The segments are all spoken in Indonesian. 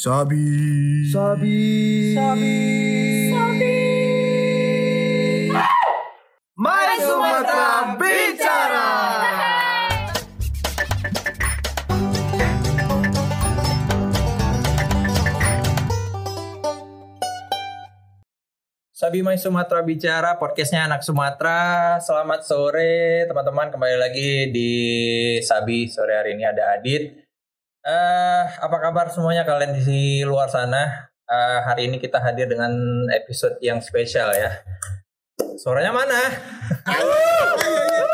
Sabi. Sabi. Sabi. Sabi. My Sumatera bicara. Sabi Mai Sumatera Bicara, podcastnya anak Sumatera. Selamat sore teman-teman, kembali lagi di Sabi. Sore hari ini ada Adit. Eh, apa kabar semuanya kalian di luar sana? Eh, hari ini kita hadir dengan episode yang spesial ya. Suaranya mana? ya,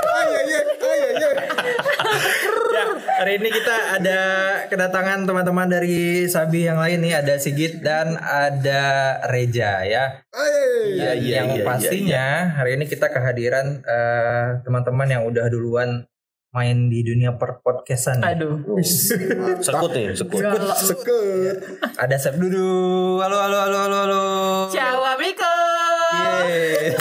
hari ini kita ada kedatangan teman-teman dari Sabi yang lain nih, ada Sigit dan ada Reja ya. Iya, Ya, yang pastinya hari ini kita kehadiran eh, teman-teman yang udah duluan main di dunia per podcastan. ya. Aduh. Sekut nih, sekut. Sekut. Ada Sep Dudu. Halo halo halo halo halo. Ciao amigo. Yeay.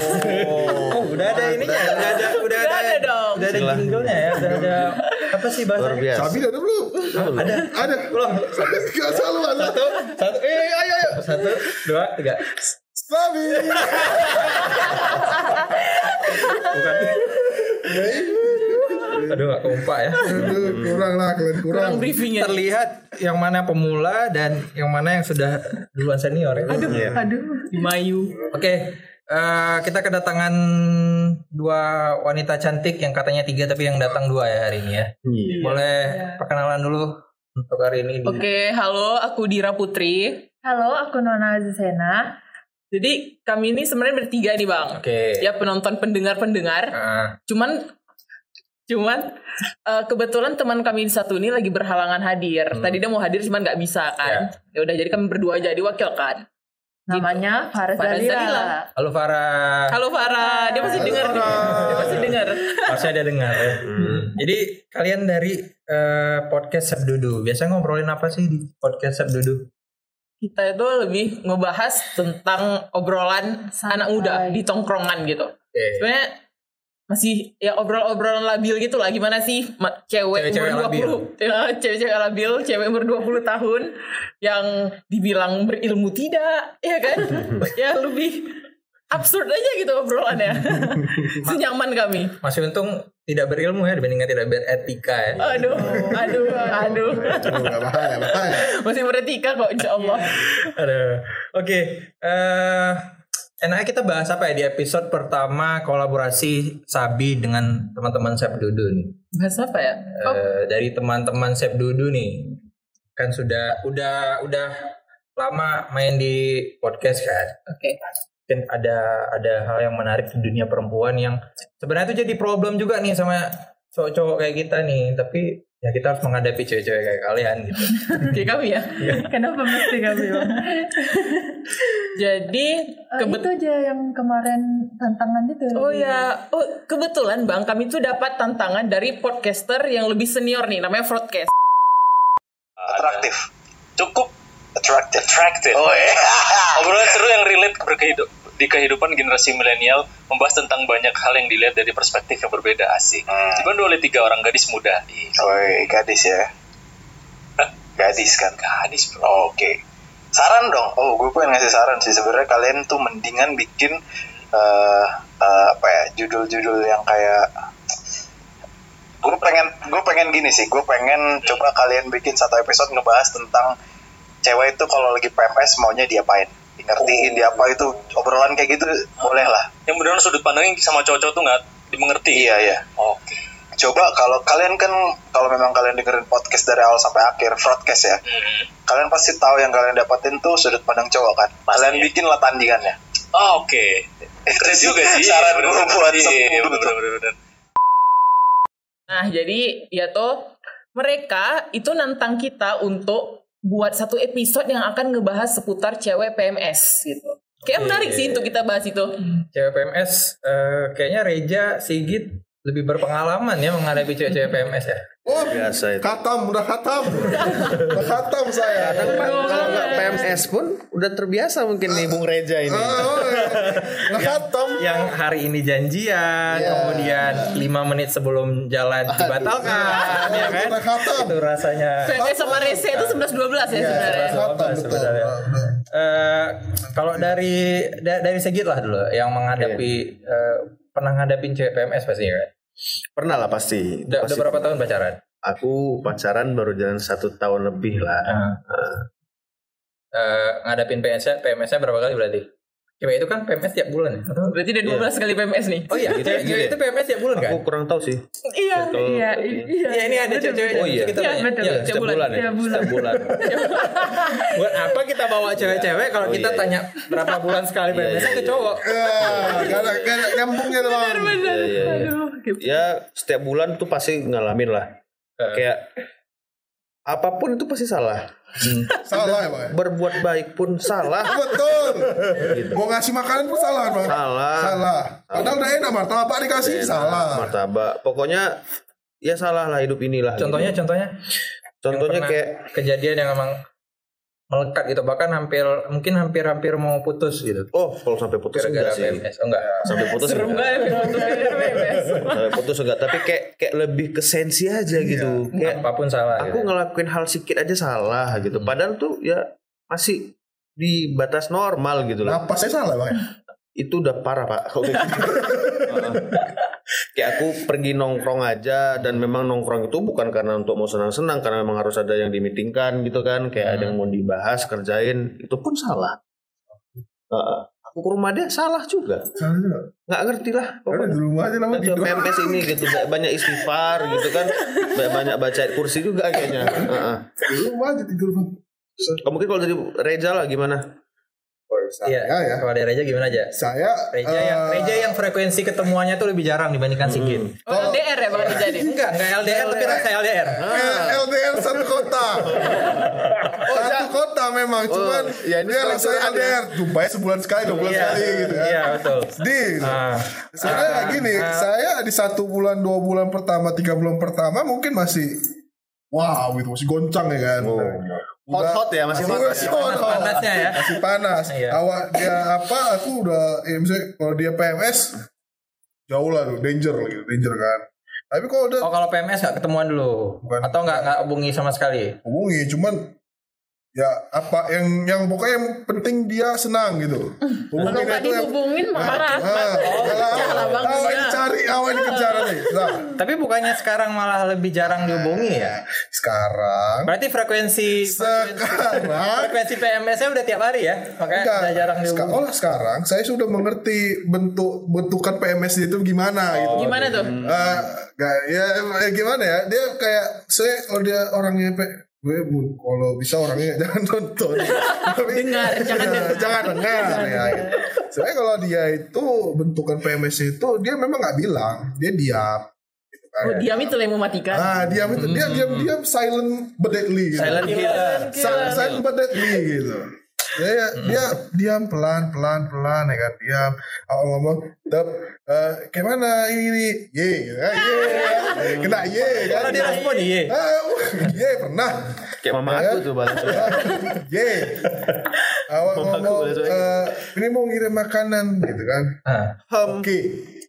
Oh, udah ada ininya, udah ada udah Udah ada, ada dong. Udah ada jinglenya ya, udah ada apa sih biasa. Sabi ada belum? Ada. Ada. Belum. Gak selalu ada. Satu, satu, eh, ayo, ayo, ayo. Satu, dua, tiga. Sabi. Bukan. Aduh, gak kompak ya. Aduh, kurang lah kalian kurang. Kurang briefingnya. Terlihat yang mana pemula dan yang mana yang sudah duluan senior. ya. Aduh, aduh. Mayu. Oke, eh, kita kedatangan dua wanita cantik yang katanya tiga tapi yang datang dua ya hari ini ya. Iya. Boleh perkenalan dulu untuk hari ini. di- Oke, halo, aku Dira Putri. Halo, aku Nona Azizena. Jadi kami ini sebenarnya bertiga nih bang. Oke. Ya penonton pendengar-pendengar. Ah, Cuman, cuman eh, kebetulan teman kami di satu ini lagi berhalangan hadir. Hmm. Tadi dia mau hadir cuman nggak bisa kan. Ya udah jadi kami berdua aja diwakilkan. Namanya Faris Faris Dalila. Dalila. halo Farah. Halo Farah, dia masih Halo, dengar. nih. Farah. Dia masih dengar. Masih ada dengar ya. Jadi kalian dari eh, podcast Sabdudu, biasa ngobrolin apa sih di podcast Sabdudu? Kita itu lebih ngebahas tentang obrolan Santai. anak muda di tongkrongan gitu. Oke. sebenarnya masih ya obrol-obrolan labil gitu lah. Gimana sih cewek Cewek-cewek umur 20 ya, cewek-cewek labil cewek umur 20 tahun yang dibilang berilmu tidak ya kan? Ya lebih absurd aja gitu obrolannya. Senyaman kami. Masih untung tidak berilmu ya dibandingkan tidak beretika ya. aduh aduh aduh. Aduh, gak bahaya, bahaya. masih beretika kok insya Allah. Aduh. Oke, eh enaknya kita bahas apa ya di episode pertama kolaborasi Sabi dengan teman-teman Sep Dudu nih. bahas apa ya oh, Eh, dari teman-teman Sep Dudu nih. Kan sudah udah udah lama main di podcast kan. oke Mungkin ada ada hal yang menarik di dunia perempuan yang sebenarnya itu jadi problem juga nih sama cowok-cowok kayak kita nih, tapi ya kita harus menghadapi cewek-cewek kayak kalian gitu. kayak kami ya Kenapa mesti kami Bang? jadi Eh, kebet itu aja yang kemarin tantangan itu. Oh ya, oh kebetulan bang, kami tuh dapat tantangan dari podcaster yang lebih senior nih, namanya Broadcast. atraktif cukup attractive attractive oh iya obrolan seru yang relate berkehidup di kehidupan generasi milenial membahas tentang banyak hal yang dilihat dari perspektif yang berbeda asik dibantu oleh tiga orang gadis muda Woi, gadis ya. Hah? Gadis kan. gadis bro Oh, Oke. Saran dong. Oh, gue pengen ngasih saran sih. Sebenarnya kalian tuh mendingan bikin eh eh, apa ya? Judul-judul yang kayak gue pengen gue pengen gini sih. Gue pengen coba kalian bikin satu episode ngebahas tentang cewek itu kalau lagi PMS maunya diapain. Ngertiin dia apa itu obrolan kayak gitu boleh lah. yang beneran sudut pandangnya sama cowok-cowok tuh nggak dimengerti Iya, iya. oke Coba kalau kalian kan kalau memang kalian dengerin podcast dari awal sampai akhir broadcast ya. Hmm. kalian pasti tahu yang kalian dapetin tuh sudut pandang cowok kan kalian Pasti. bikin lah tandingannya oh, oke keren juga sih Saran gua buat Iya, bener-bener. Nah, jadi ya tuh mereka itu nantang kita untuk buat satu episode yang akan ngebahas seputar cewek PMS gitu. Kayak menarik sih untuk kita bahas itu. Cewek PMS eh, kayaknya Reja Sigit lebih berpengalaman ya menghadapi cewek-cewek PMS ya. Oh, Biasa itu. Katam, udah katam. udah katam saya. Kadang kalau nggak PMS pun udah terbiasa mungkin nih Bung Reja ini. Oh, iya. Katam. Yang hari ini janjian, Iya. kemudian 5 menit sebelum jalan dibatalkan, ya kan? Udah katam. Itu rasanya. PMS sama Rese itu 11-12 ya sebenarnya. Katam, betul. sebenarnya. Eh, kalau dari da- dari Segit lah dulu yang menghadapi eh, pernah ngadapin cewek PMS pasti ya kan? Pernah lah pasti. Udah, udah Pasti. berapa tahun pacaran? Aku pacaran baru jalan satu tahun lebih lah. Eh, ngadapin PMS-nya, PMS-nya berapa kali berarti? Cewek itu kan PMS tiap bulan ya? Atau- Berarti udah 12 kali PMS nih. Oh iya, cewek, cewek itu PMS tiap bulan kan? Aku kurang tahu sih. Iya. Iya, iya. Iya ini ada cewek-cewek Oh iya. kita Iya, betul. Iya, Tiap Setiap bulan. bulan, ya. Tiap bulan. Setiap bulan. Buat apa kita bawa cewek-cewek kalau Oh, kita iya, tanya berapa bulan sekali Iya, PMS iya, ke iya. cowok? Ya, tuh, Bang. Bener. Iya, iya, iya. Aduh. Ya setiap bulan tuh pasti ngalamin lah. Kayak apa pun itu pasti salah. Salah ya, Bang. Berbuat baik pun salah. Betul. Mau ngasih makanan pun salah, Bang. Salah. Salah. Padahal udah enak martabak dikasih salah. Martabak. Pokoknya ya salah lah hidup inilah. Contohnya, gitu. contohnya? Contohnya kayak kejadian yang emang melekat gitu bahkan hampir mungkin hampir-hampir mau putus gitu oh kalau sampai putus gara-gara enggak sih. Oh enggak Sampai putus Serem enggak. banget film tuh PMS. Sampai putus enggak, tapi kayak kayak lebih ke sensi aja gitu. Kayak apa pun salah aku gitu. ngelakuin hal sedikit aja salah gitu. Padahal tuh ya masih di batas normal gitu loh. Napasnya salah, Bang. Itu udah parah pak. Kayak gitu. Aku pergi nongkrong aja dan memang nongkrong itu bukan karena untuk mau senang-senang karena memang harus ada yang dimitingkan gitu kan. Kayak ada yang mau dibahas kerjain itu pun salah. Heeh. aku ke rumah dia salah juga. Salah. Nggak ngerti lah. Pokoknya. di rumah aja lama. PMS ini gitu banyak istighfar gitu kan banyak baca kursi juga kayaknya Heeh. Di rumah aja tidur, Bang. Oh, mungkin kalau dari Reza lah gimana iya Ya, ya. kalau dari Reja gimana aja Saya Reja yang eh, Reja yang frekuensi ketemuannya tuh lebih jarang dibandingkan Sigit Oh, LDR ya Bang Rija nih? enggak enggak LDR tapi rasa LDR Eh, LDR satu kota. Oh, satu kota memang, cuman ya ini dia setelah rasanya curhat ya. LDR. Jumpanya sebulan sekali, dua bulan Iya, sekali gitu kan. iya betul Di, Ah. sebenarnya gini, saya di satu bulan, dua bulan pertama, tiga bulan pertama mungkin masih wow gitu, masih goncang ya kan. Hot-hot ya, masih hot. masih hot, hot. panasnya ya masih panas. Iya. Awak dia apa? Aku udah, ya misalnya kalau dia PMS jauh lah tuh, danger gitu, danger kan. Tapi kalau udah oh kalau PMS nggak ketemuan dulu Bukan. atau nggak nggak hubungi sama sekali hubungi cuman ya apa yang yang pokoknya yang penting dia senang gitu. Kalau hubungin nggak itu yang dihubungin marah. ah, Salah Bang awal Rija. dicari awal dikejar nih. Nah, tapi bukannya sekarang malah lebih jarang dihubungi ya? Sekarang. Berarti frekuensi sekarang. frekuensi PMS-nya udah tiap hari ya? Makanya enggak. udah jarang dihubungi. Oh sekarang saya sudah mengerti bentuk bentukan PMS itu gimana gitu. Gimana tuh? Eh, nggak ya eh, gimana ya? Dia kayak saya kalau dia orangnya gue kalau bisa orangnya jangan nonton Tapi- Dengar, jangan dengar. jangan dengar ya gitu. sebenarnya kalau dia itu bentukan PMS itu dia memang nggak bilang dia diam gitu kan. Oh, diam itu yang mematikan. ah diam itu dia diam diam silent but deadly gitu. Silent killer. Sa- silent but deadly gitu dia ya, dia diam pelan pelan pelan ya kan diam. Awal ngomong tep eh, kayak mana ini ini? Ye kan. Ye kena ye kan. Dia respon iya ah, uh, ye pernah. Kayak mama aku tuh bang ye. Awal ngomong eh, ini mau ngirim makanan gitu kan. Ah.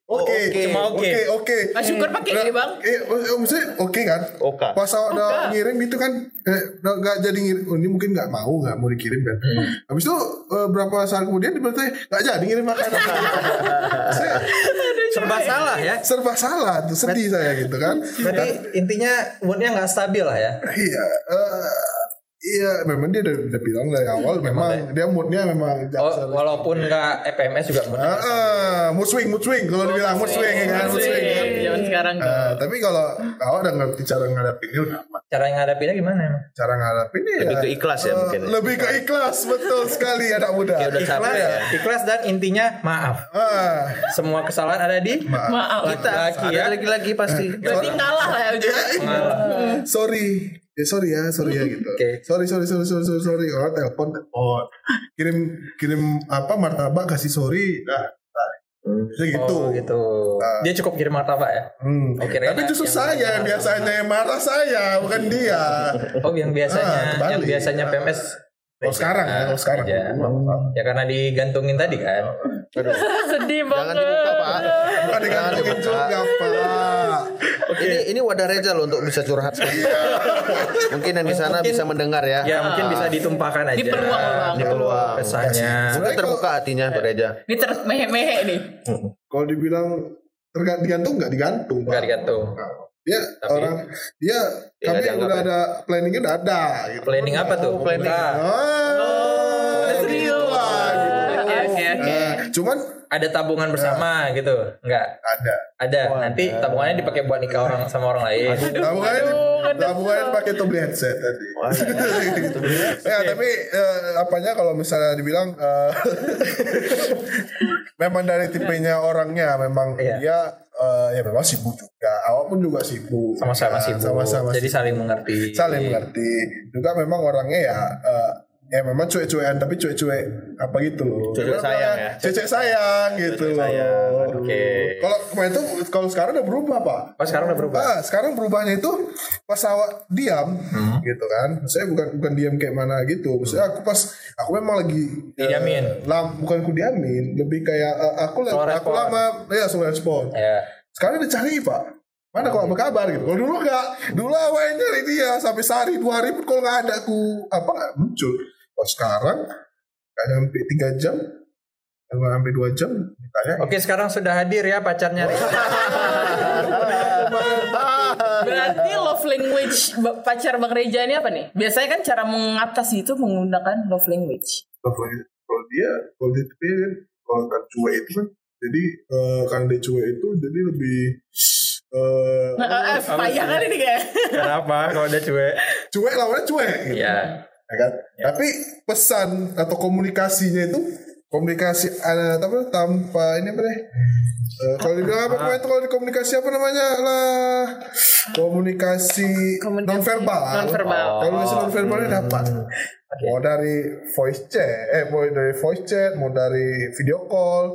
Oke oke oke. Cuma oke. oke oke Ah, syukur pakai ini Bang. Eh, oh, maksudnya oke kan? Oka. Pas awak udah ngirim gitu kan, eh, nggak jadi ngirim. Oh, ini mungkin nggak mau, nggak mau dikirim kan? Habis itu eh, berapa saat kemudian diberitahu nggak jadi ngirim makanan. Saya serba salah ya serba salah tuh sedih saya gitu kan. berarti intinya moodnya nggak stabil lah ya Iya, eh, iya memang dia udah, udah bilang dari awal memang dia moodnya memang oh, walaupun nggak EPMS juga moodnya Ah, ah, mood swing, mood swing kalau dibilang mood swing ya kan, mood swing. kan. Zaman sekarang tuh. Eh, tapi kalau awak udah ngerti cara ngadepinnya udah aman. cara ngadapinnya gimana emang cara ngadepinnya Lebih ya, ke ikhlas ya eh, mungkin ya. lebih ke ikhlas betul sekali anak muda Kayak udah ikhlas capek ya. ikhlas dan intinya maaf ah, semua kesalahan ada di Maaf. laki-laki ya ada lagi-lagi pasti Berarti ngalah lah ya ujungnya. sorry ya sorry ya sorry ya gitu Oke. sorry sorry sorry sorry sorry sorry orang telepon telepon kirim kirim apa martabak kasih sorry nah, nah. Bisa gitu. Oh gitu. Dia cukup kirim martabak ya? Hmm. Oh, kirain Tapi justru yang- saya yang biasanya yang marah saya, bukan dia. Oh yang biasanya, Ah, kebalik. yang biasanya PMS. Kalau sekarang ya, kalau sekarang. Aja. Ya karena digantungin tadi kan. Sedih Jangan banget. dibuka pak. Bukan digantungin juga, Pak. Ini ini wadah Reza loh untuk bisa curhat. Mungkin yang di sana Mungkin- bisa mendengar ya. Ya mungkin bisa ditumpahkan aja. Dipeluang, Bang. Dipeluang. Kesannya. Sudah terbuka hatinya Pak Reza. Ini termehe-mehe nih. Kalau dibilang terga- digantung nggak digantung, Pak. Enggak digantung. Dia Tapi- orang dia Ya, kami nggak udah ya. ada planningnya udah ada gitu. Planning apa tuh? planning. Serius. itulah, gitu. Oke oke. Nah, cuman Ada tabungan bersama gitu? Enggak. ada. Ada. Nanti tabungannya dipakai buat nikah orang sama orang lain. Tabungannya tabungannya pakai tuh beli headset tadi. ya tapi eh, apanya kalau misalnya dibilang eh, memang dari tipenya orangnya memang Iya. dia eh, ya memang sibuk juga. Awak pun juga sibuk. Sama-sama Ya, sibuk. Sama-sama Jadi sibuk. saling mengerti. saling mengerti. Juga memang orangnya ya eh, ya memang cuek-cuekan tapi cuek-cuek apa gitu loh. Cuek-cuek sayang ya. Cuek-cuek sayang gitu loh. Oke. Kalau kemarin tuh kalau sekarang udah berubah, Pak. Oh sekarang udah berubah. Ah, sekarang berubahnya itu pas awak diam Hmm. gitu kan. Saya bukan bukan diam kayak mana gitu. Maksudnya aku pas aku memang lagi eh, Didiamin. lam, bukan aku diamin, lebih kayak eh, aku Slow aku respon. lama ya slow respon. Ya. Sekarang dicari, Pak. Mana kok apa kabar gitu. Kalau dulu enggak, dulu awalnya nyari dia sampai sehari dua hari pun kalau nggak ada aku apa muncul. Kalau sekarang nggak sampai tiga jam, nggak sampai dua jam ditanya. Oke sekarang sudah hadir ya pacarnya. Berarti love language pacar Bang Reja ini apa nih? Biasanya kan cara mengatasi itu menggunakan love language. kalau kalau dia kalau dia tapi kalau kan cuek itu kan jadi eh, karena dia cuek itu jadi lebih eh Nah, eh, payah kan ini kayak. Kenapa kalau udah cuek? cuek lawannya cuek gitu. Ya. ya. Kan tapi pesan atau komunikasinya itu komunikasi eh, apa tanpa ini apa deh? Eh, kalau dibilang apa kemarin itu kalau di komunikasi apa namanya lah? Komunikasi, Komunikasi. non verbal non-verbal. kalau non verbalnya dapat. Mau dari voice chat eh mau dari voice chat mau dari video call.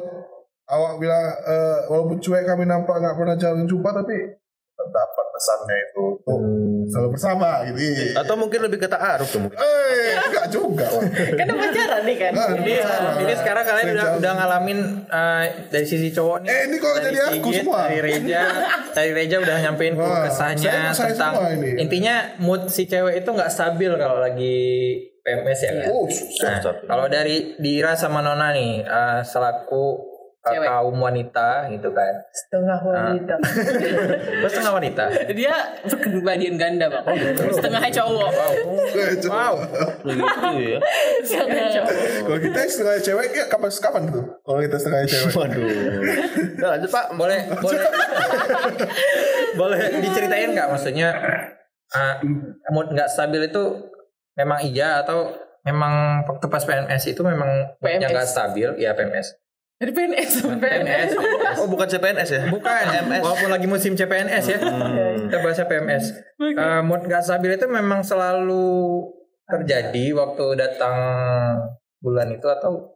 Awak bilang eh, walaupun cuek kami nampak nggak pernah jalan jumpa tapi tetap dapat pesannya itu untuk selalu bersama gitu Atau mungkin lebih ke ta'aruf tuh mungkin. eh enggak juga. Kan udah pacaran nih kan. Ah, Ini, bersama. ini sekarang kalian udah, udah ngalamin eh, dari sisi cowok nih. Eh, ini kok Dari jadi aku Sigit, semua? Dari Reja, dari Reja udah nyampein Wah, kesannya saya- saya tentang intinya mood si cewek itu nggak stabil kalau lagi PMS ya kan. oh susah Nah, kalau dari Dira sama Nona nih eh, selaku Cewek. kaum wanita gitu kan. Setengah wanita. Terus setengah wanita. Dia berkepribadian ganda bang. Setengahnya cowok. Eh, coba. Wow. Begitu ya. Setengahnya cowok. kalau kita setengah cewek ya kapan kapan tuh kalau kita setengah cewek Waduh. Nah, lanjut Pak. boleh boleh boleh diceritain nggak maksudnya uh, mood nggak stabil itu memang iya atau memang waktu pas PNS itu memang moodnya PMS. nggak stabil ya PMS Dari PNS PNS Oh, bukan CPNS ya? bukan. Walaupun lagi musim CPNS ya. Kita bahasnya PMS Uh, mood nggak stabil itu memang selalu terjadi waktu datang bulan itu atau?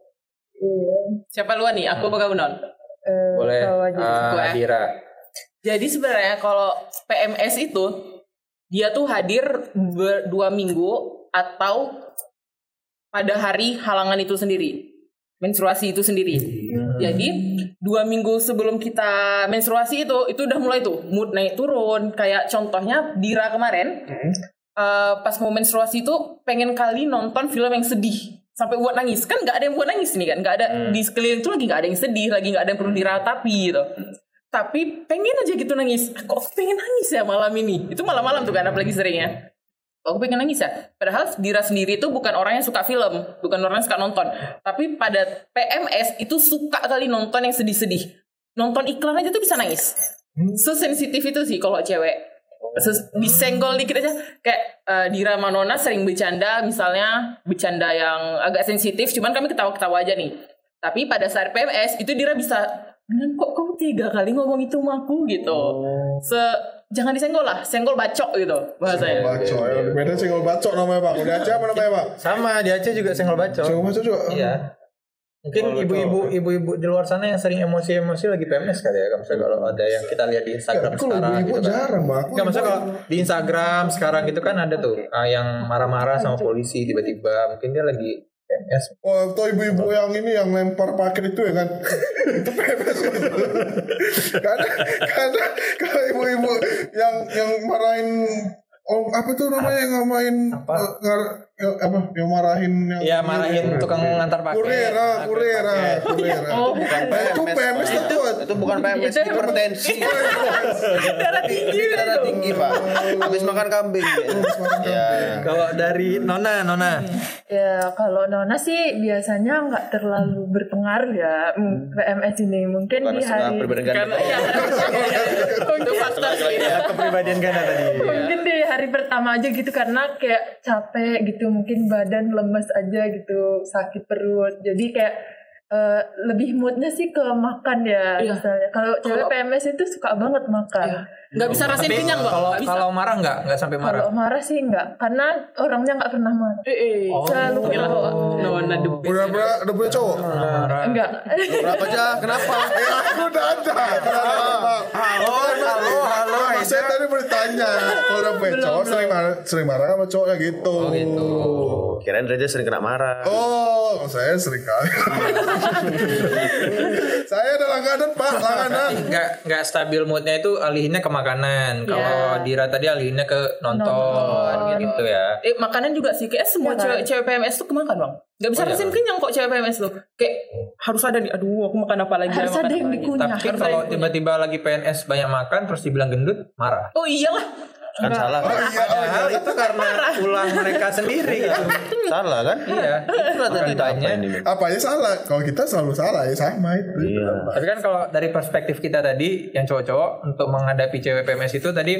Siapa luan nih? Aku apa kamu non? Eh, boleh. uh. Adira. Jadi sebenarnya kalau PMS itu dia tuh hadir ber- dua minggu atau pada hari halangan itu sendiri, menstruasi itu sendiri. Jadi dua minggu sebelum kita menstruasi itu itu udah mulai tuh mood naik turun. Kayak contohnya Dira kemarin eh, pas mau menstruasi itu pengen kali nonton film yang sedih sampai buat nangis. Kan nggak ada yang buat nangis nih kan nggak ada di sekeliling itu lagi nggak ada yang sedih lagi nggak ada yang perlu diratapi gitu. Tapi pengen aja gitu nangis. Kok aku pengen nangis ya malam ini? Itu malam-malam tuh kan apalagi seringnya aku pengen nangis ya. Padahal Dira sendiri itu bukan orang yang suka film bukan orang yang suka nonton. Tapi pada PMS itu suka kali nonton yang sedih-sedih. Nonton iklan aja tuh bisa nangis. Sesensitif itu sih kalau cewek. Ses- disenggol dikit aja. Kayak eh, Dira Manona sering bercanda misalnya bercanda yang agak sensitif cuman kami ketawa-ketawa aja nih. Tapi pada saat PMS itu Dira bisa "Nan, kok kamu tiga kali ngomong itu sama aku? gitu. Se jangan disenggol lah senggol bacok gitu bahasanya. Bacok ya. di Medan senggol bacok namanya pak. Udah aja apa namanya pak? Sama di Aceh juga senggol bacok. Senggol bacok juga? Iya. Mungkin ibu-ibu ibu-ibu di luar sana yang sering emosi-emosi lagi PMS kali ya. Kalau misalnya kalau ada yang kita lihat di Instagram Kalau sekarang ibu-ibu gitu kan. jarang. Aku Enggak maksudnya ibu- kalau di Instagram sekarang gitu kan ada tuh ah, yang marah-marah sama polisi tiba-tiba mungkin dia lagi PMS. Oh, atau ibu-ibu yang ini yang lempar paket itu ya kan? itu karena karena kalau ibu-ibu yang yang marahin Oh, apa tuh namanya yang ngamain Apa? ngar- eh, apa yang marahin yang Ya marahin tukang ngantar paket. kurir ah, kurir ah, kurir ah. Oh, Bukan Nah, itu PMS itu Itu bukan PMS, Itu hipertensi. darah tinggi. Darah tinggi, Pak. Habis makan kambing. Ya. Kalau dari Nona, Nona. Ya kalau Nona sih biasanya nggak terlalu berpengaruh ya mm, PMS ini mungkin di hari perbedaan Karena ya, itu faktor sih. Ya, kepribadian Gana tadi. mungkin di hari pertama aja gitu karena kayak capek gitu mungkin badan lemes aja gitu sakit perut. Jadi kayak eh, lebih moodnya sih ke makan ya Iya. misalnya kalau cewek PMS itu suka banget makan Iya. Nggak bisa rasain Tapi kenyang kalau Nggak kalau marah nggak nggak sampai marah. kalau marah sih enggak karena orangnya nggak pernah marah Eh, eh. selalu Gila. ketawa. Nona the best. udah udah udah punya cowok Marah. enggak Berapa aja? Kenapa? ya aku udah ada kenapa Halo, halo, halo. Saya tadi bertanya kalau udah punya cowok sering marah sering marah sama cowoknya gitu Oh gitu. Kirain Reza sering kena marah. Oh, saya sering kali. saya ada langganan pak, langganan. nggak nggak stabil moodnya itu alihinnya ke makanan. Kalau Dira tadi alihinnya ke nonton, gitu ya. Eh, makanan juga sih kayak semua Ya, cewek cewek PMS tuh kemakan bang. Gak bisa Oh, iya. rasain kenyang kok cewek PMS tuh. Kayak harus ada nih. Aduh, aku makan apa lagi? Harus makan ada yang dikunyah. Tapi kalau tiba-tiba lagi PNS banyak makan terus dibilang gendut, marah. Oh iyalah. Kan salah. Oh iya, oh iya. Padahal itu karena ulah mereka sendiri gitu. Salah kan? Iya. Itulah tadi Makanya. apa ini? Apa ya salah? Kalau kita selalu salah ya sama itu. Iya. Tapi kan kalau dari perspektif kita tadi yang cowok-cowok untuk menghadapi cewek PMS itu tadi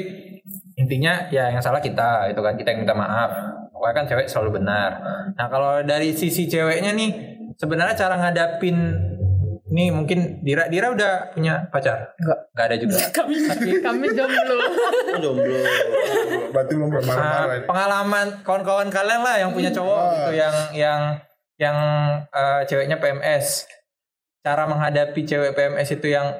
intinya ya yang salah kita itu kan kita yang minta maaf. Pokoknya kan cewek selalu benar. Nah kalau dari sisi ceweknya nih sebenarnya cara ngadapin nih mungkin Dira Dira udah punya pacar? Enggak. Enggak ada juga. Kami Tapi kami jomblo Oh, jomblo. Berarti belum pernah ah, marah-marah. ini. pengalaman kawan-kawan kalian lah yang punya cowok Ah. gitu yang yang yang eh, ceweknya PMS. Cara menghadapi cewek PMS itu yang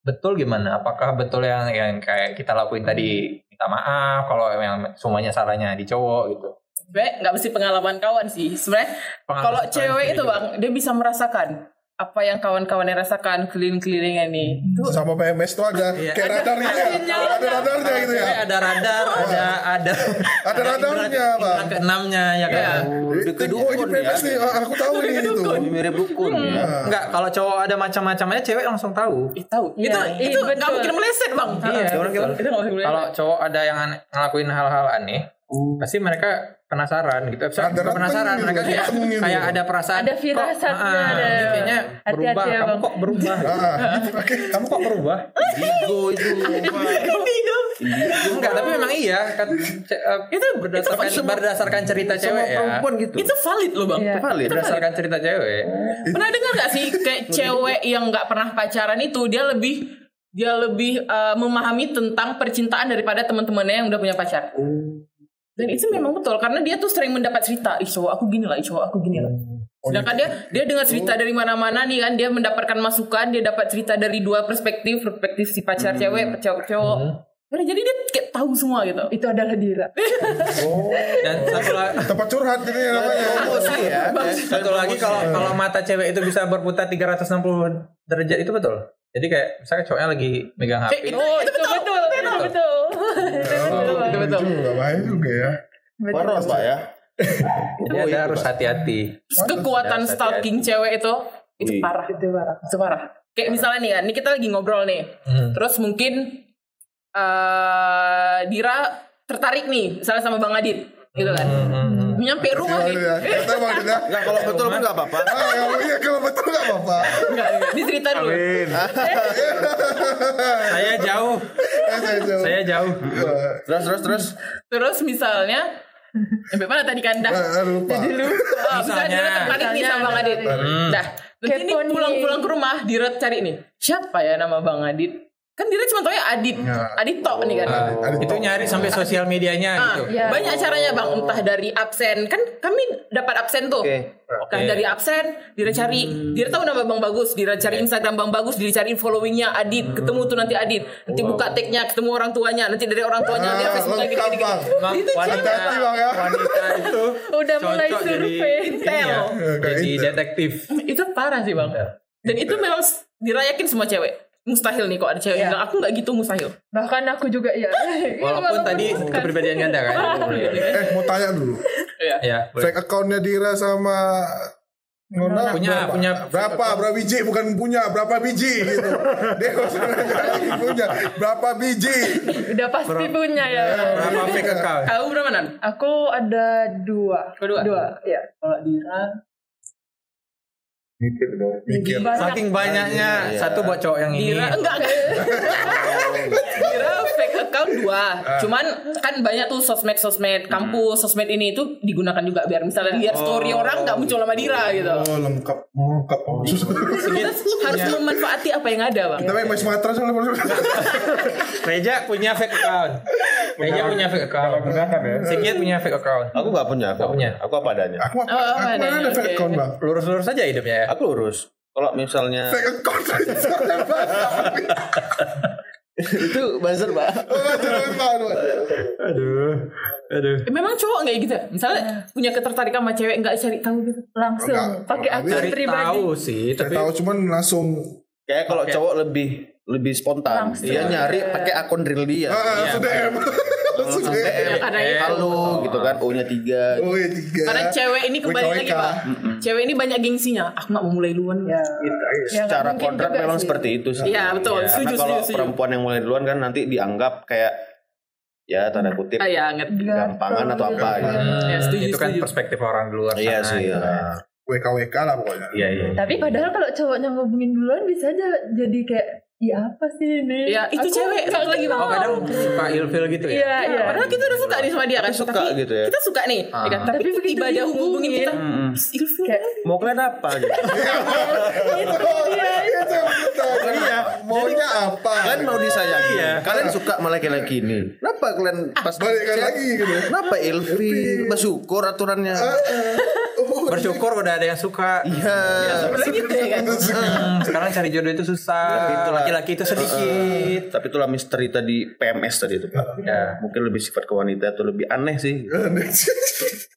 betul gimana? Apakah betul yang yang kayak kita lakuin tadi minta maaf kalau yang semuanya salahnya di cowok gitu. Sebenarnya nggak mesti pengalaman kawan sih. Sebenarnya kalau cewek itu juga. bang, dia bisa merasakan apa yang kawan-kawannya rasakan keliling-kelilingnya nih. Itu Sama PMS tuh ada Iya. kayak radarnya, ada radarnya gitu ya. Ada radar, ada ada Ada radarnya, Bang. Ke enamnya ya kan. Lebih ke Oh ini dukun PMS ya. nih, oh, aku tahu nih itu. Lebih mirip dukun ya. Enggak, kalau cowok ada macam-macamnya cewek langsung tahu. Ih, tahu. Iya, itu iya, itu nggak mungkin meleset bang. Iya. Kalau cowok ada yang ngelakuin hal-hal aneh, pasti mereka penasaran gitu. Bukan penasaran, mereka gitu, kayak, gitu. kayak ada perasaan. Ada firasatnya, kok, ah, ada. kayaknya berubah. ya, Kamu Bang. kok berubah? Ah, Kamu kok berubah? Indigo itu. Enggak, tapi memang iya. Kan, eh, Itu berdasarkan, itu berdasarkan cerita cewek ya. perempuan gitu. itu valid loh bang. Iya. Valid. Berdasarkan cerita cewek. Pernah dengar gak sih kayak cewek yang nggak pernah pacaran itu dia lebih dia lebih eh, memahami tentang percintaan daripada teman-temannya yang udah punya pacar. Dan itu memang betul karena dia tuh sering mendapat cerita, ih cowok aku gini lah, ih cowok aku gini lah. Sedangkan dia dia dengar cerita dari mana-mana nih kan, dia mendapatkan masukan, dia dapat cerita dari dua perspektif, perspektif si pacar cewek, cowok cowok. Nah, jadi dia kayak tahu semua gitu. itu adalah Dira Dan satu lagi, tempat curhat ini namanya. Emosi ya. satu lagi kalau kalau mata cewek itu bisa berputar 360 derajat itu betul. Jadi kayak misalnya cowoknya lagi megang HP. itu, itu betul, betul itu betul Oh, Itu betul. Juga bahaya juga ya. Poros pak ya. Jadi Anda harus hati-hati. Terus kekuatan stalking cewek itu itu parah. itu parah Itu parah. Kayak misalnya nih kan, ini kita lagi ngobrol nih. Hmm. Terus mungkin eh Dira tertarik nih, misalnya sama Bang Adit, gitu kan. Hmm. Nyampe rumah nih. ya? Kata Bang Dina. Nah kalau betul pun nggak apa-apa. Ah, ya, iya kalau betul nggak apa-apa. Enggak, enggak. Ini cerita dulu. Saya jauh, Eh, saya jawab. saya jauh. Terus terus terus. Terus misalnya Sampai mana tadi kanda? eh, lupa. Jadi lu oh, misalnya. Dira tertarik nih sama Bang Adit. Dah, nanti ini pulang-pulang ke rumah Dira cari nih. Siapa ya nama Bang Adit? Kan Dira cuma tau ya Adit Ya. Adit tok nih kan Ada itu nyari sampai sosial medianya Ah, gitu. Ya. banyak caranya bang entah dari absen kan kami dapat absen tuh Oke. Kan dari absen Dira cari Dira tahu nama Bang Bagus Dira cari Instagram Bang Bagus Dira cari followingnya Adit ketemu tuh nanti Adit nanti buka tagnya ketemu orang tuanya nanti dari orang tuanya dia Ah, Facebook lagi lengkap, gini Bang. Bang, itu wanita, Bang, ya. wanita itu Udah mulai survei. Intel. ya, jadi Intel. detektif. itu parah sih bang dan itu memang s- Dira yakin semua cewek mustahil nih kok ada cewek yang bilang, aku nggak gitu mustahil Bahkan aku juga ya. Walaupun tadi kepribadian ganda kan. Eh mau tanya dulu. ya, boleh. Fake accountnya Dira sama Nona Punya- berapa? punya- berapa berapa biji bukan punya berapa biji gitu dia lagi punya berapa biji Udah pasti punya ya. Berapa fake account? kau berapa nan Aku ada dua. Kedua? Dua, ya. kalau Dira mikir dong mikir Banyak. Saking banyaknya Iya. satu buat cowok yang ini. Dira enggak enggak Dira fake account dua cuman kan banyak tuh sosmed sosmed kampus sosmed ini itu digunakan juga biar misalnya lihat story orang nggak muncul sama Dira gitu oh lengkap lengkap oh, kita harus memanfaati apa yang ada bang kita main Sumatera soalnya Reja punya fake account. Reja punya fake account. Sigit punya fake account. Aku nggak punya. Aku Nggak punya. Aku apa adanya. aku apa Oh, aku ada, mana ada fake account bang Lurus-lurus aja hidupnya ya. Aku lurus. Kalau misalnya itu buzzer pak. Aduh. Aduh. Eh, memang cowok nggak gitu ya? misalnya punya ketertarikan sama cewek nggak cari tahu gitu Langsung pakai akun pribadi. tahu sih, tapi tahu cuman langsung Kayak kalau cowok lebih lebih spontan. Langsung. Dia nyari pakai akun real dia. ah, DM Karena itu. Halo gitu kan. O-nya tiga. oh ya tiga karena cewek ini kembali lagi pak cewek ini banyak gengsinya aku nggak mau mulai duluan Ya. Ya, nggak Secara juga memang sih. seperti itu sih. Iya, betul. Ya, Setuju, karena kalau perempuan yang mulai duluan kan nanti dianggap kayak ya tanda kutip ah ya gampangan atau apa gitu. Ya, setuju, itu kan setuju. perspektif orang di luar Iya sana, sih. gitu. ya. WKWK lah pokoknya Iya, iya. Tapi padahal kalau cowoknya ngomongin duluan bisa aja jadi kayak ya apa sih ini? Ya, itu Aku cewek, satu lagi, Bang. Oh kadang suka ilfil gitu ya. Iya, iya. Padahal kita udah suka nih sama dia kan. Suka Tapi gitu ya. Kita suka nih. Ah. ya kan? Tapi Tapi begitu tiba dia hubungin kita. Mm-mm. Ilfil. Kayak, Mau kalian apa gitu? Iya, itu iya. Maunya apa? Kalian mau disayangi. Iya. Kalian suka sama laki-laki ini. Kenapa kalian pas Balikan chat, lagi gitu. Kenapa ilfil? Bersyukur aturannya. Bersyukur udah ada yang suka. Iya. Sebenarnya gitu ya kan. Hmm, sekarang cari jodoh itu susah. Laki-laki itu sedikit. Tapi itulah misteri tadi PMS tadi itu. Pak. Ya. Mungkin lebih sifat ke wanita atau lebih aneh sih.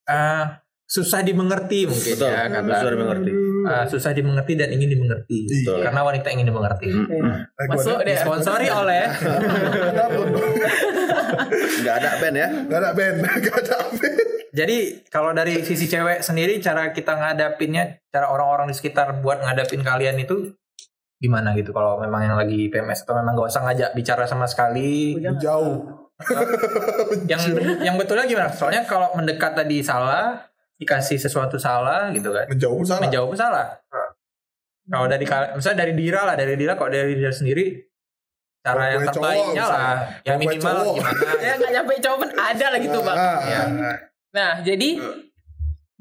Ah, susah dimengerti mungkin Betul. ya kata. Susah dimengerti. Ah, susah dimengerti dan ingin dimengerti. Betul. Karena wanita ingin dimengerti. Masuk deh. Disponsori oleh Nggak ada band ya. Gak ada band, gak ada band. Jadi kalau dari sisi cewek sendiri cara kita ngadapinnya, cara orang-orang di sekitar buat ngadapin kalian itu gimana gitu? Kalau memang yang lagi PMS atau memang gak usah ngajak bicara sama sekali? Jauh. yang yang betulnya gimana? Soalnya kalau mendekat tadi salah dikasih sesuatu salah gitu kan? Menjauh salah. menjawab salah. Kalau dari misalnya dari Dira lah dari Dira kalau dari Dira sendiri cara yang terbaiknya lah. Yang minimal cowok. gimana Ya nggak nyampe cowok pun ada lah gitu bang. Ah, Ya. ah, Nah jadi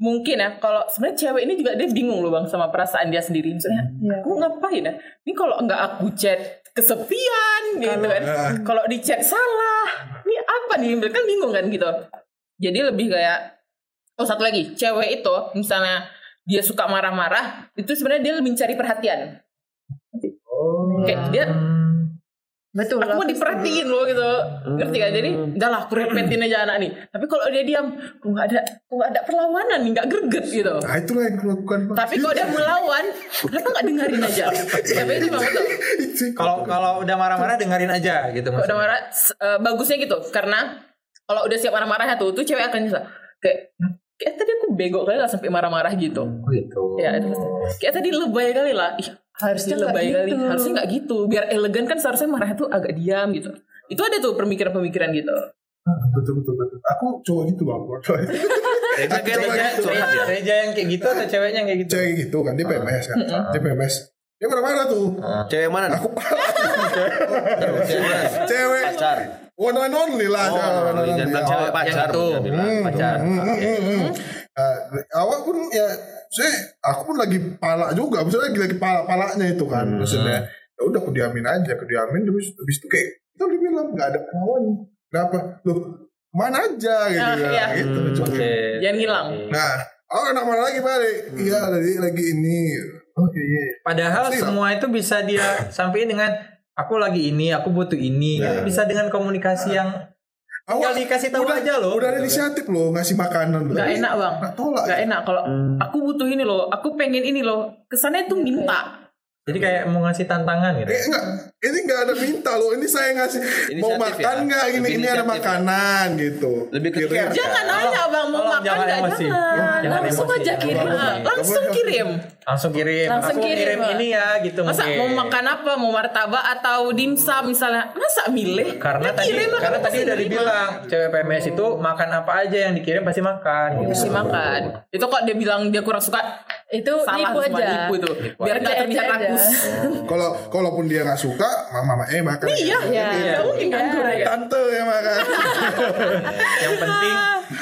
mungkin ya kalau sebenarnya cewek ini juga dia bingung loh bang sama perasaan dia sendiri. Misalnya Iya. aku ngapain ya? Ini kalau nggak aku chat kesepian gitu kan. ah. Kalau di chat salah, ini apa nih? Mereka kan bingung kan gitu. Jadi lebih kayak oh satu lagi, cewek itu misalnya dia suka marah-marah, itu sebenarnya dia lebih mencari perhatian. Kayak dia Betul. aku mau diperhatiin loh gitu. Ngerti kan? Jadi udah lah aku repetin aja anak nih tapi kalau dia diam kok nggak ada kok nggak ada perlawanan nih? Nggak greget gitu. Nah itulah yang kulakukan. Bang. tapi kalau dia melawan kenapa nggak dengerin aja? Tapi itu memang betul Itu. kalau kalau udah marah-marah dengerin aja gitu kalau udah maksudnya. marah eh, bagusnya gitu. Karena kalau udah siap marah-marahnya tuh tuh cewek akan bisa kayak kayak tadi aku bego kali lah sampai marah-marah gitu. Gitu. Ya kayak tadi lebay kali lah. Ih, harusnya Harusnya lebay nggak kali gitu. harusnya nggak gitu biar elegan kan seharusnya marah itu agak diam gitu itu ada tuh pemikiran-pemikiran gitu Betul betul betul. Aku cowok gitu bang. Reja kayak Reja curhat ya. Reja yang kayak gitu atau ceweknya yang kayak gitu Cewek gitu kan dia PMS kan. Dia PMS. Dia marah-marah tuh. Cewek mana? Aku Cewek mana? cewek Pacar. one and only lah. Oh, One and jangan bilang cewek Oh, pacar. itu. jangan bilang. Hmm, pacar. hmm, hmm, hmm, hmm. Eh, awal pun ya saya aku pun lagi pala juga maksudnya lagi lagi pala palanya itu kan maksudnya ya udah aku diamin aja aku diamin terus habis itu kayak kita udah bilang nggak ada lawan kenapa loh mana aja gitu Ah, ya iya. gitu Hmm, oke. Jangan hilang. nah oh anak mana lagi balik Hmm. iya lagi lagi ini oh iya iya Padahal Pasti lah. semua itu bisa dia sampaikan dengan aku lagi ini, aku butuh ini. Ya. Bisa dengan komunikasi yang tinggal dikasih tahu udah, aja loh. udah ada inisiatif loh ngasih makanan loh. Gak enak bang. Nggak tolak Gak enak kalau Hmm. aku butuh ini loh, aku pengen ini loh. Kesannya tuh minta. Jadi kayak mau ngasih tantangan gitu. Eh enggak, ini enggak ada minta loh. Ini saya ngasih mau Inisiatif makan ya? enggak ini ini ada inisiatif ya? makanan gitu. Lebih ke Kira- care. Jangan nanya bang mau makan jangan nggak emosi. jangan. Jangan Langsung emosi, aja jangan kirim. Langsung kirim. Langsung kirim. Langsung aku kirim, kirim ini ya gitu Masa mungkin. mau makan apa? Mau martabak atau dimsum misalnya? Masa milih? Karena Ya tadi kirim karena tadi udah dibilang cewek PMS itu makan apa aja yang dikirim pasti makan. gitu. Pasti makan. Itu kok dia bilang dia kurang suka Itu salah nipu semua aja. nipu itu. Biar nggak terlihat Aja. Kalau kalaupun dia nggak suka, mama mama eh makan. Iya, Iya. Nggak mungkin kan ya. Tante yang makan. yang penting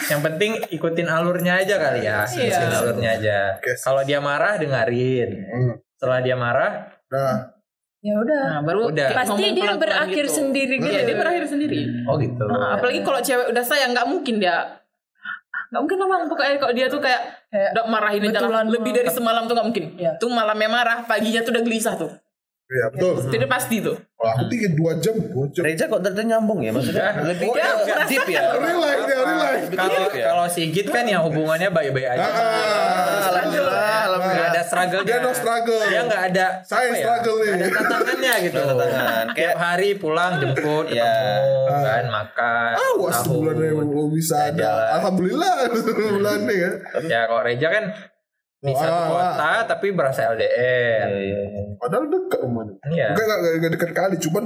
yang penting ikutin alurnya aja kali ya ikutin Iya. alurnya aja kalau dia marah dengerin Hmm. setelah dia marah Nah, Ya udah. Nah, baru Udah. Pasti ngomong dia berakhir gitu. sendiri gitu. Iya, dia berakhir sendiri. oh gitu Nah, apalagi kalau cewek udah sayang nggak mungkin dia nggak mungkin lah bang pokoknya kalau dia tuh kayak Kayak udah marahin aja lah. lebih dari semalam tuh nggak mungkin Iya. tuh malamnya marah paginya tuh udah gelisah tuh iya betul. udah pasti tuh Kalau aku tiga dua jam, dua jam. Reza kok ternyata nyambung ya maksudnya lebih Oh, iya. deep ya. Real life real life. kalau ya? kalau Sigit kan yang hubungannya baik-baik aja Ah, Alhamdulillah, nggak alhamdulillah. ada struggle Dia no struggle. dia nggak ada Saya ya, struggle nih. ada tantangannya gitu Tantangan. Kayak hari pulang jemput Iya. ketemu kan makan Ah, wah mau bisa ada. Jalan. Alhamdulillah sebulannya kan. ya kalau Reja kan di Oh, satu ah, kota tapi berasa LDR Iya, iya, iya. Padahal dekat rumahnya. iya Enggak, enggak, enggak, enggak dekat kali, cuman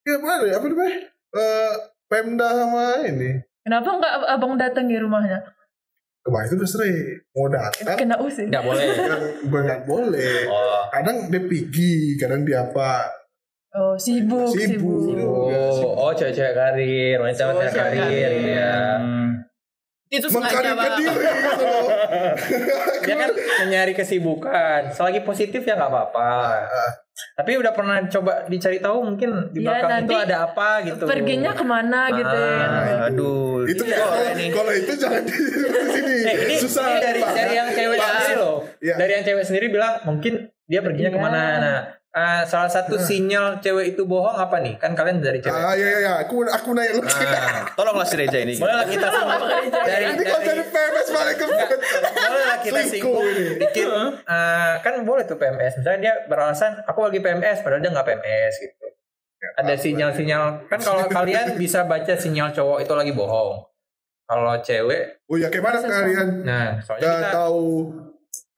ya mana ya, apa namanya? Eh, Pemda sama ini. Kenapa nggak abang datang di rumahnya? Kemarin itu udah sering mau datang, Kena usir. nggak boleh gue nggak boleh. oh Kadang dia pergi, kadang dia apa? Oh sibuk, Sibuk. sibuk. Oh, oh cewek-cewek karir, wanita wanita Oh, karir karir. gitu ya. Itu bang diri gitu loh. Dia kan mencari kesibukan. Selagi positif ya nggak apa-apa. Tapi udah pernah coba dicari tahu mungkin di Ya, belakang itu nanti ada apa gitu. Perginya ke mana gitu ya. Ah, Aduh, itu Iya, kalau ini. kalau itu jangan di sini. Eh, ini, Susah. ini dari dari yang cewek sendiri loh. Iya. Dari yang cewek sendiri bilang mungkin dia perginya Iya. ke mana. Nah, ah, salah satu sinyal cewek itu bohong apa nih? Kan kalian dari cewek. Ah, iya, iya, iya. Aku, aku naik lu. Nah, tolonglah si Reza ini. boleh lah kita semua dari Ini kalau dari jadi PMS balik ke boleh lah kita singgung. ini. dikit. Eh, kan boleh tuh PMS misalnya dia beralasan aku lagi PMS padahal dia nggak PMS gitu. Ada sinyal-sinyal. Kan kalau kalian bisa baca sinyal cowok itu lagi bohong. Kalau cewek Oh ya, kayak mana kalian? Nah soalnya kita tahu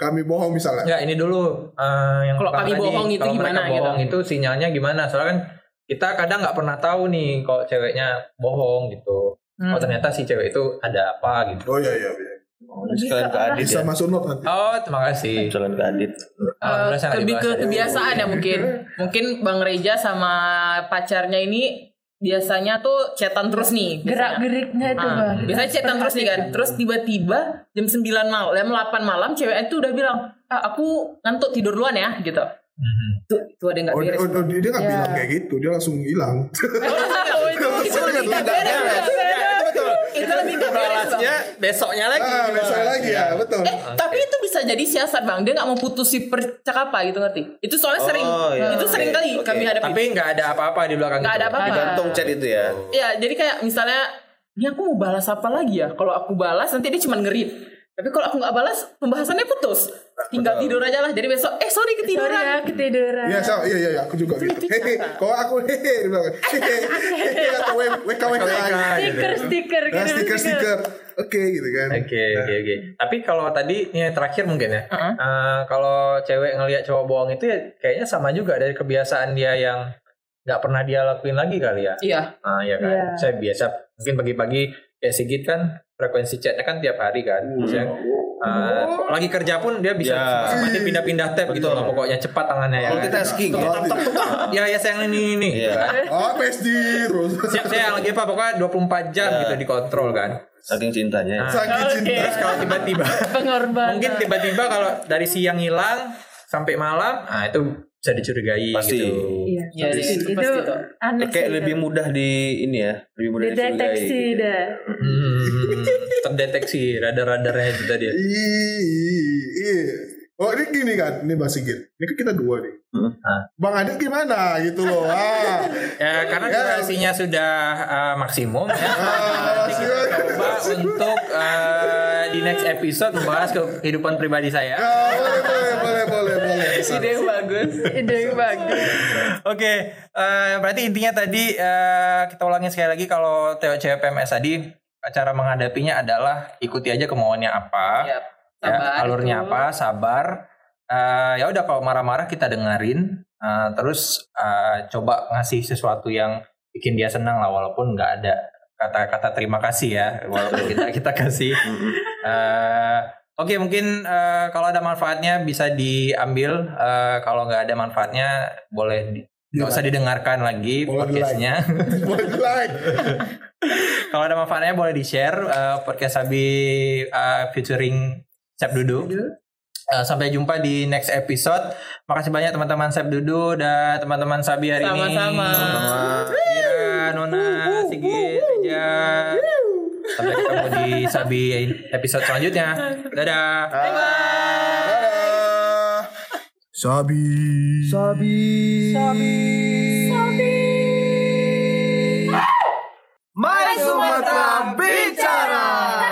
kami bohong misalnya? nggak ini dulu eh, yang Kalau kami tadi, bohong itu kalau mereka gimana gitu? bohong itu sinyalnya gimana soalnya kan kita kadang nggak pernah tahu nih kalau ceweknya bohong gitu Hmm. oh ternyata si cewek itu ada apa gitu Oh iya, iya. iya. Sekalian ke Adit Bisa ya. masuk not nanti. oh terima kasih Sekalian ke Adit. Nggak lebih ke ya. kebiasaan ya mungkin mungkin bang Reja sama pacarnya ini biasanya tuh chatan terus nih Gerak geriknya itu Ah, bang. biasanya chatan terus nih kan terus tiba-tiba jam 9 malam jam 8 malam cewek itu udah bilang ah, aku ngantuk tidur duluan ya gitu Mhm. tuh tuh ada nggak Oh, dia, beres oh, dia nggak Ya. bilang kayak gitu, dia langsung hilang. Oh, itu beres itu. Balasnya besoknya lagi. ah, besok lagi ya, betul. Eh, tapi itu bisa jadi siasat bang. Dia nggak mau putus si percakapan gitu ngerti? Itu soalnya sering, Oh, iya. itu sering kali oke. kami hadapi. Tapi nggak ada apa-apa di belakang Nggak ada apa-apa. Gantung chat itu ya. Ya, jadi kayak misalnya, ini aku mau balas apa lagi ya? Kalau aku balas nanti dia cuma ngerit. Tapi kalau aku nggak balas, pembahasannya putus. Tinggal tidur aja lah. Jadi besok, eh sorry Sorry ketiduran. ya ketiduran. Iya, sama, iya, iya, iya, aku juga gitu. Hehe, kalau aku hehe, dia bilang hehe, hehe, atau WK, WK, Stiker stiker Nah, gitu. stiker, stiker, oke gitu kan. Oke, oke, oke. Tapi kalau tadi ini yang terakhir mungkin ya. Heeh. Eh, kalau cewek ngelihat cowok bohong itu ya kayaknya sama juga dari kebiasaan dia yang nggak pernah dia lakuin lagi kali ya. Iya. Ah, ya kan. Iya. Saya biasa mungkin pagi-pagi kayak Sigit kan frekuensi chatnya kan tiap hari kan. Misalnya, eh, lagi kerja pun dia bisa Ya. seperti pindah-pindah tab gitu lah pokoknya cepat tangannya ya. kan. Multitasking. Ya ya sayang ini ini gitu Iya. kan. Oh, PSD terus. Siap saya lagi apa pokoknya 24 jam Ya. gitu dikontrol kan. Saking cintanya. Nah, Sakit cinta. Terus kalau tiba-tiba Pengorbanan. mungkin tiba-tiba kalau dari siang hilang sampai malam, nah itu bisa dicurigai Pasti. gitu. Iya. Iya, sih, itu itu pasti tuh. aneh Kayak sih lebih itu. mudah di ini ya, lebih mudah dideteksi dicurigai. dah. Hmm, terdeteksi radar-radarnya itu tadi ya. Iya. Oh ini gini kan, ini Mbak Sigit. Ini kan kita dua nih. Hmm. Ah. Bang Adit gimana gitu loh. Ah. Ya karena Ya. durasinya sudah uh, maksimum ya. Ah, Nanti kita coba untuk uh, di next episode membahas kehidupan pribadi saya. Ya, boleh, boleh. Ide yang bagus. Ide yang bagus. Oke, eh, berarti intinya tadi eh, kita ulangi sekali lagi kalau TOC PMS tadi cara menghadapinya adalah ikuti aja kemauannya apa, Yap. ya, alurnya itu. apa, sabar. Eh, ya udah kalau marah-marah kita dengerin, eh, terus eh, coba ngasih sesuatu yang bikin dia senang lah walaupun nggak ada kata-kata terima kasih ya, walaupun kita kita kasih. Eh, Oke mungkin eh, kalau ada manfaatnya bisa diambil. Eh, kalau nggak ada manfaatnya boleh di, nggak usah didengarkan lagi Boleh podcastnya. Boleh di like. kalau ada manfaatnya boleh di share eh, podcast Sabi eh, featuring Sep Dudu. Eh, sampai jumpa di next episode. Makasih banyak teman-teman Sep Dudu dan teman-teman Sabi hari ini. Sama-sama. Sampai ketemu di Sabi episode selanjutnya. Dadah. Bye bye. Sabi. Sabi. Sabi. Sabi. Mari Sumatera bicara.